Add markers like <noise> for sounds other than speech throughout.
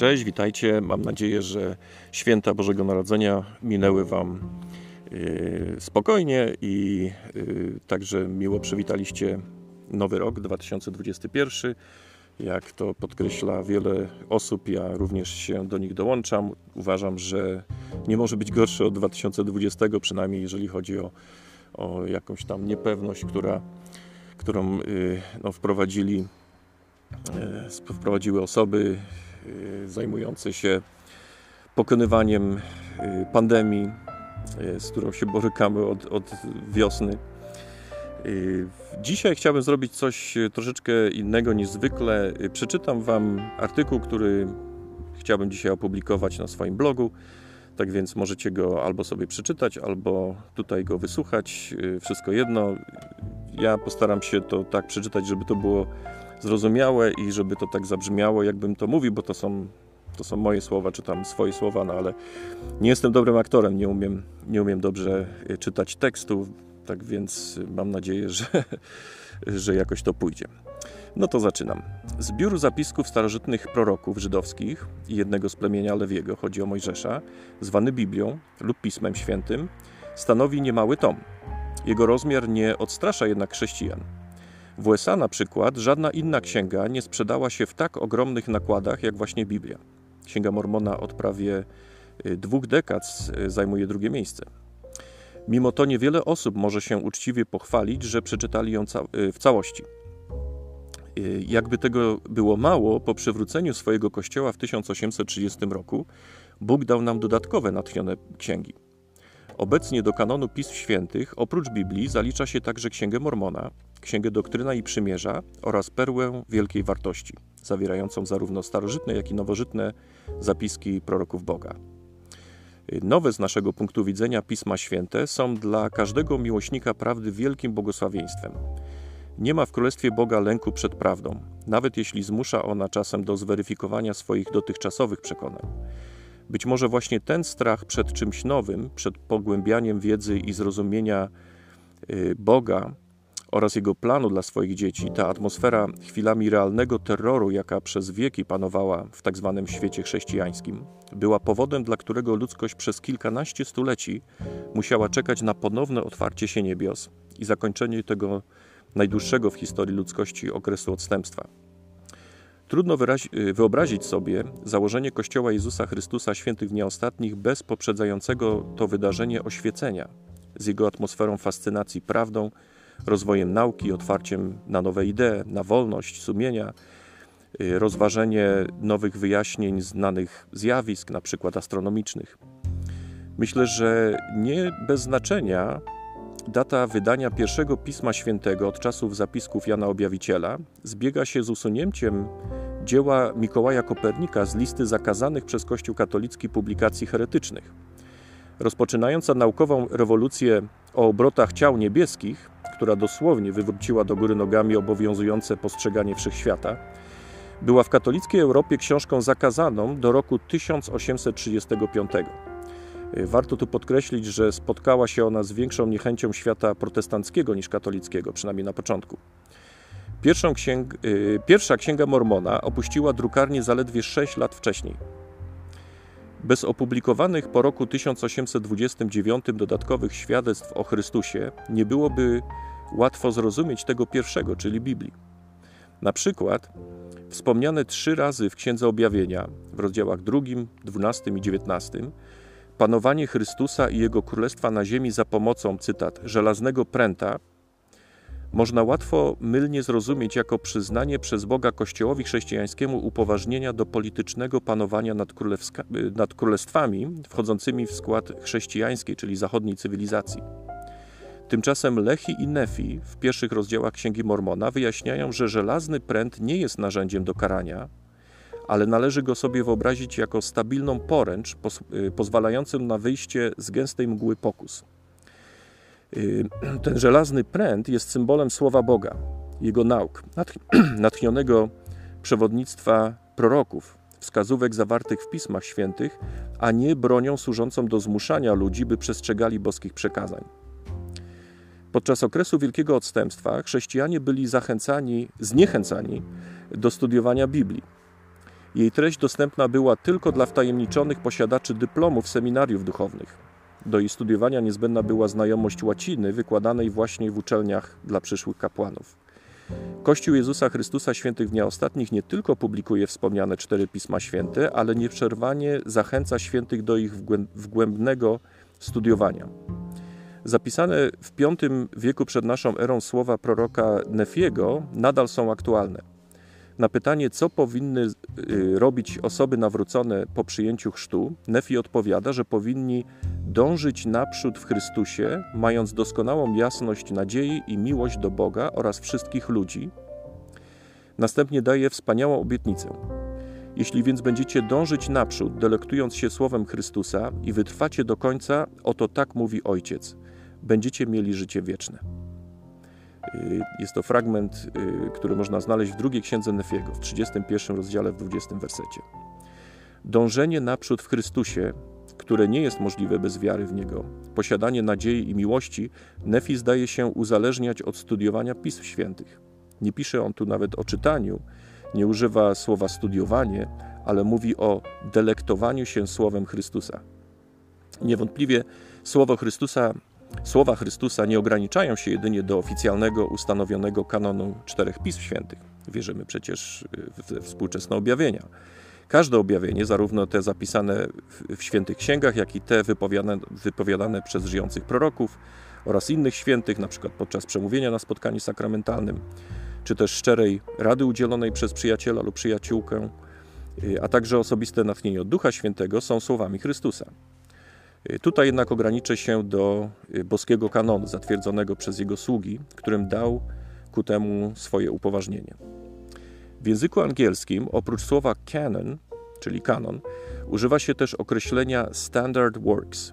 Cześć, witajcie. Mam nadzieję, że święta Bożego Narodzenia minęły Wam y, spokojnie i y, także miło przywitaliście nowy rok 2021. Jak to podkreśla wiele osób, ja również się do nich dołączam. Uważam, że nie może być gorszy od 2020, przynajmniej jeżeli chodzi o, o jakąś tam niepewność, która, którą y, no, wprowadzili, wprowadziły osoby Y, zajmujące się pokonywaniem y, pandemii, y, z którą się borykamy od, od wiosny. Dzisiaj chciałbym zrobić coś troszeczkę innego niż zwykle. Przeczytam Wam artykuł, który chciałbym dzisiaj opublikować na swoim blogu. Tak więc możecie go albo sobie przeczytać, albo tutaj go wysłuchać. Wszystko jedno. Ja postaram się to tak przeczytać, żeby to było zrozumiałe i żeby to tak zabrzmiało, jakbym to mówił, bo to są, to są moje słowa, czy tam swoje słowa, no ale nie jestem dobrym aktorem, nie umiem, nie umiem dobrze e, czytać tekstu, tak więc mam nadzieję, że, <laughs> że jakoś to pójdzie. No to zaczynam. Zbiór zapisków starożytnych proroków żydowskich i jednego z plemienia Lewiego, chodzi o Mojżesza, zwany Biblią lub Pismem Świętym, stanowi niemały tom. Jego rozmiar nie odstrasza jednak chrześcijan. W USA na przykład żadna inna księga nie sprzedała się w tak ogromnych nakładach jak właśnie Biblia. Księga Mormona od prawie y, dwóch dekad y, zajmuje drugie miejsce. Mimo to niewiele osób może się uczciwie pochwalić, że przeczytali ją y, w całości. Jakby tego było mało, po przywróceniu swojego kościoła w 1830 roku Bóg dał nam dodatkowe natchnione księgi. Obecnie do kanonu Pism Świętych oprócz Biblii zalicza się także Księgę Mormona, Księgę Doktryna i Przymierza oraz Perłę Wielkiej Wartości, zawierającą zarówno starożytne, jak i nowożytne zapiski proroków Boga. Nowe z naszego punktu widzenia Pisma Święte są dla każdego miłośnika prawdy wielkim błogosławieństwem. Nie ma w Królestwie Boga lęku przed prawdą, nawet jeśli zmusza ona czasem do zweryfikowania swoich dotychczasowych przekonań. Być może właśnie ten strach przed czymś nowym, przed pogłębianiem wiedzy i zrozumienia y, Boga oraz jego planu dla swoich dzieci, ta atmosfera chwilami realnego terroru, jaka przez wieki panowała w tzw. Tak świecie chrześcijańskim, była powodem, dla którego ludzkość przez kilkanaście stuleci musiała czekać na ponowne otwarcie się niebios i zakończenie tego najdłuższego w historii ludzkości okresu odstępstwa. Trudno y, wyobrazić sobie założenie Kościoła Jezusa Chrystusa Świętych Dnia Ostatnich bez poprzedzającego to wydarzenie oświecenia, z jego atmosferą fascynacji prawdą, rozwojem nauki, otwarciem na nowe idee, na wolność sumienia, y, rozważenie nowych wyjaśnień znanych zjawisk, na przykład astronomicznych. Myślę, że nie bez znaczenia data wydania pierwszego Pisma Świętego od czasów zapisków Jana Objawiciela zbiega się z usunięciem dzieła Mikołaja Kopernika z listy zakazanych przez Kościół katolicki publikacji heretycznych. Rozpoczynająca naukową rewolucję o obrotach ciał niebieskich, która dosłownie wywróciła do góry nogami obowiązujące postrzeganie wszechświata, była w katolickiej Europie książką zakazaną do roku 1835. Warto tu podkreślić, że spotkała się ona z większą niechęcią świata protestanckiego niż katolickiego, przynajmniej na początku. Księg, y, pierwsza księga Mormona opuściła drukarnię zaledwie 6 lat wcześniej. Bez opublikowanych po roku 1829 dodatkowych świadectw o Chrystusie nie byłoby łatwo zrozumieć tego pierwszego, czyli Biblii. Na przykład wspomniane trzy razy w Księdze Objawienia, w rozdziałach 2, 12 i 19, panowanie Chrystusa i Jego Królestwa na ziemi za pomocą, cytat, żelaznego pręta można łatwo mylnie zrozumieć jako przyznanie przez Boga Kościołowi chrześcijańskiemu upoważnienia do politycznego panowania nad, nad królestwami wchodzącymi w skład chrześcijańskiej, czyli zachodniej cywilizacji. Tymczasem Lehi i Nefi w pierwszych rozdziałach Księgi Mormona wyjaśniają, że żelazny pręt nie jest narzędziem do karania, ale należy go sobie wyobrazić jako stabilną poręcz y, pozwalającą na wyjście z gęstej mgły pokus. Y, <clears throat> ten żelazny pręt jest symbolem słowa Boga, jego nauk, <clears throat> <clears throat> natchnionego przewodnictwa proroków, wskazówek zawartych w pismach świętych, a nie bronią służącą do zmuszania ludzi, by przestrzegali boskich przekazań. Podczas okresu Wielkiego Odstępstwa chrześcijanie byli zachęcani, zniechęcani do studiowania Biblii. Jej treść dostępna była tylko dla wtajemniczonych posiadaczy dyplomów seminariów duchownych. Do jej studiowania niezbędna była znajomość łaciny wykładanej właśnie w uczelniach dla przyszłych kapłanów. Kościół Jezusa Chrystusa Świętych Dnia Ostatnich nie tylko publikuje wspomniane cztery Pisma Święte, ale nieprzerwanie zachęca świętych do ich wgłębnego studiowania. Zapisane w V wieku przed naszą erą słowa proroka Nefiego nadal są aktualne. Na pytanie, co powinny y, robić osoby nawrócone po przyjęciu chrztu, Nefi odpowiada, że powinni dążyć naprzód w Chrystusie, mając doskonałą jasność nadziei i miłość do Boga oraz wszystkich ludzi. Następnie daje wspaniałą obietnicę. Jeśli więc będziecie dążyć naprzód, delektując się słowem Chrystusa i wytrwacie do końca, oto tak mówi Ojciec: będziecie mieli życie wieczne. Y, jest to fragment, y, który można znaleźć w drugiej księdze Nefiego, w 31 rozdziale, w 20 wersecie. Dążenie naprzód w Chrystusie, które nie jest możliwe bez wiary w Niego, posiadanie nadziei i miłości, Nefi zdaje się uzależniać od studiowania Pism Świętych. Nie pisze on tu nawet o czytaniu, nie używa słowa studiowanie, ale mówi o delektowaniu się Słowem Chrystusa. Niewątpliwie Słowo Chrystusa Słowa Chrystusa nie ograniczają się jedynie do oficjalnego, ustanowionego kanonu czterech Pism Świętych. Wierzymy przecież w współczesne objawienia. Każde objawienie, zarówno te zapisane w świętych księgach, jak i te wypowiadane, wypowiadane przez żyjących proroków oraz innych świętych, przykład podczas przemówienia na spotkaniu sakramentalnym, czy też szczerej rady udzielonej przez przyjaciela lub przyjaciółkę, a także osobiste natchnienie od Ducha Świętego są słowami Chrystusa. Y, tutaj jednak ograniczę się do y, boskiego kanonu zatwierdzonego przez jego sługi, którym dał ku temu swoje upoważnienie. W języku angielskim oprócz słowa canon, czyli kanon, używa się też określenia standard works.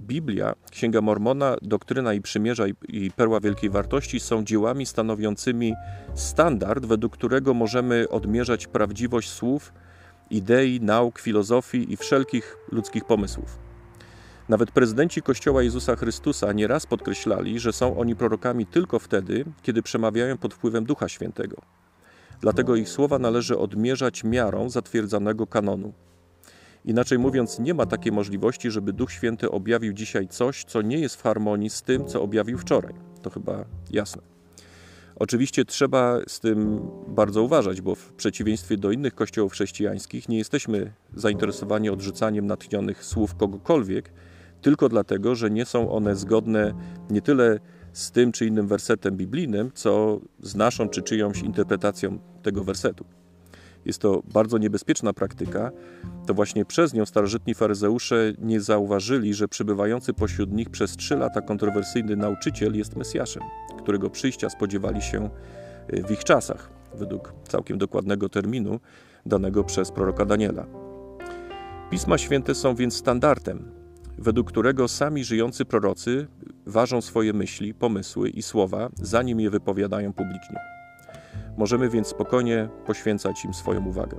Biblia, Księga Mormona, Doktryna i Przymierza i Perła Wielkiej Wartości są dziełami stanowiącymi standard, według którego możemy odmierzać prawdziwość słów, idei, nauk, filozofii i wszelkich ludzkich pomysłów. Nawet prezydenci Kościoła Jezusa Chrystusa nieraz podkreślali, że są oni prorokami tylko wtedy, kiedy przemawiają pod wpływem Ducha Świętego. Dlatego ich słowa należy odmierzać miarą zatwierdzanego kanonu. Inaczej mówiąc, nie ma takiej możliwości, żeby Duch Święty objawił dzisiaj coś, co nie jest w harmonii z tym, co objawił wczoraj. To chyba jasne. Oczywiście trzeba z tym bardzo uważać, bo w przeciwieństwie do innych kościołów chrześcijańskich nie jesteśmy zainteresowani odrzucaniem natchnionych słów kogokolwiek, tylko dlatego, że nie są one zgodne nie tyle z tym czy innym wersetem biblijnym, co z naszą czy czyjąś interpretacją tego wersetu. Jest to bardzo niebezpieczna praktyka. To właśnie przez nią starożytni faryzeusze nie zauważyli, że przybywający pośród nich przez trzy lata kontrowersyjny nauczyciel jest Mesjaszem, którego przyjścia spodziewali się y, w ich czasach, według całkiem dokładnego terminu danego przez proroka Daniela. Pisma święte są więc standardem, według którego sami żyjący prorocy ważą swoje myśli, pomysły i słowa, zanim je wypowiadają publicznie. Możemy więc spokojnie poświęcać im swoją uwagę.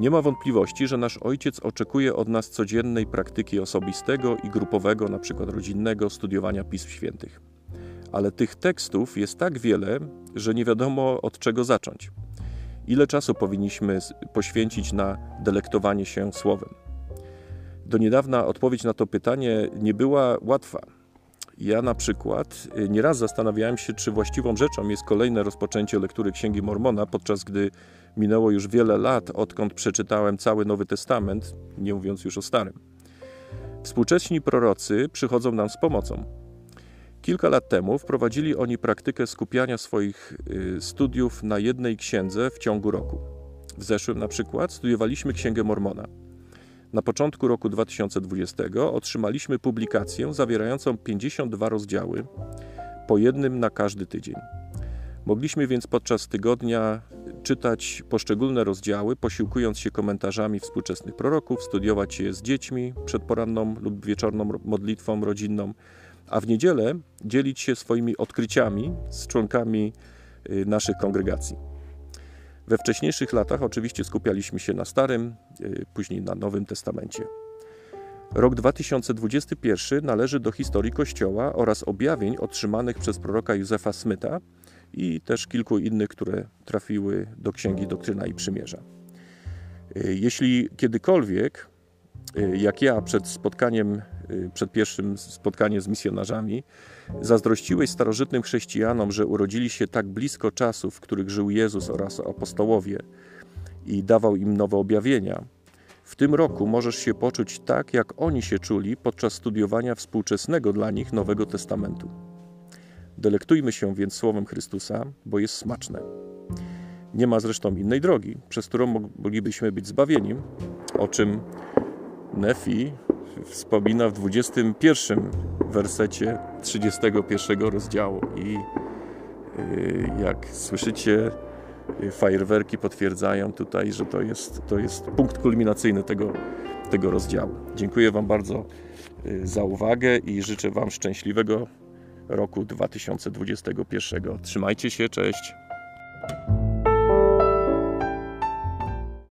Nie ma wątpliwości, że nasz Ojciec oczekuje od nas codziennej praktyki osobistego i grupowego, przykład rodzinnego, studiowania Pism Świętych. Ale tych tekstów jest tak wiele, że nie wiadomo od czego zacząć. Ile czasu powinniśmy poświęcić na delektowanie się Słowem? Do niedawna odpowiedź na to pytanie nie była łatwa. Ja na przykład y, nieraz zastanawiałem się, czy właściwą rzeczą jest kolejne rozpoczęcie lektury Księgi Mormona, podczas gdy minęło już wiele lat, odkąd przeczytałem cały Nowy Testament, nie mówiąc już o Starym. Współcześni prorocy przychodzą nam z pomocą. Kilka lat temu wprowadzili oni praktykę skupiania swoich y, studiów na jednej księdze w ciągu roku. W zeszłym na przykład studiowaliśmy Księgę Mormona. Na początku roku 2020 otrzymaliśmy publikację zawierającą 52 rozdziały, po jednym na każdy tydzień. Mogliśmy więc podczas tygodnia czytać poszczególne rozdziały, posiłkując się komentarzami współczesnych proroków, studiować je z dziećmi przed poranną lub wieczorną modlitwą rodzinną, a w niedzielę dzielić się swoimi odkryciami z członkami y, naszych kongregacji. We wcześniejszych latach oczywiście skupialiśmy się na Starym, y, później na Nowym Testamencie. Rok 2021 należy do historii Kościoła oraz objawień otrzymanych przez proroka Józefa Smyta i też kilku innych, które trafiły do Księgi Doktryna i Przymierza. Y, Jeśli kiedykolwiek, y, jak ja przed spotkaniem, przed pierwszym spotkaniem z misjonarzami, zazdrościłeś starożytnym chrześcijanom, że urodzili się tak blisko czasów, w których żył Jezus oraz apostołowie i dawał im nowe objawienia, w tym roku możesz się poczuć tak, jak oni się czuli podczas studiowania współczesnego dla nich Nowego Testamentu. Delektujmy się więc Słowem Chrystusa, bo jest smaczne. Nie ma zresztą innej drogi, przez którą moglibyśmy być zbawieni, o czym Nefi wspomina w 21 wersecie 31 rozdziału. I y, jak słyszycie, fajerwerki potwierdzają tutaj, że to jest, to jest punkt kulminacyjny tego, tego rozdziału. Dziękuję Wam bardzo y, za uwagę i życzę Wam szczęśliwego roku 2021. Trzymajcie się, cześć.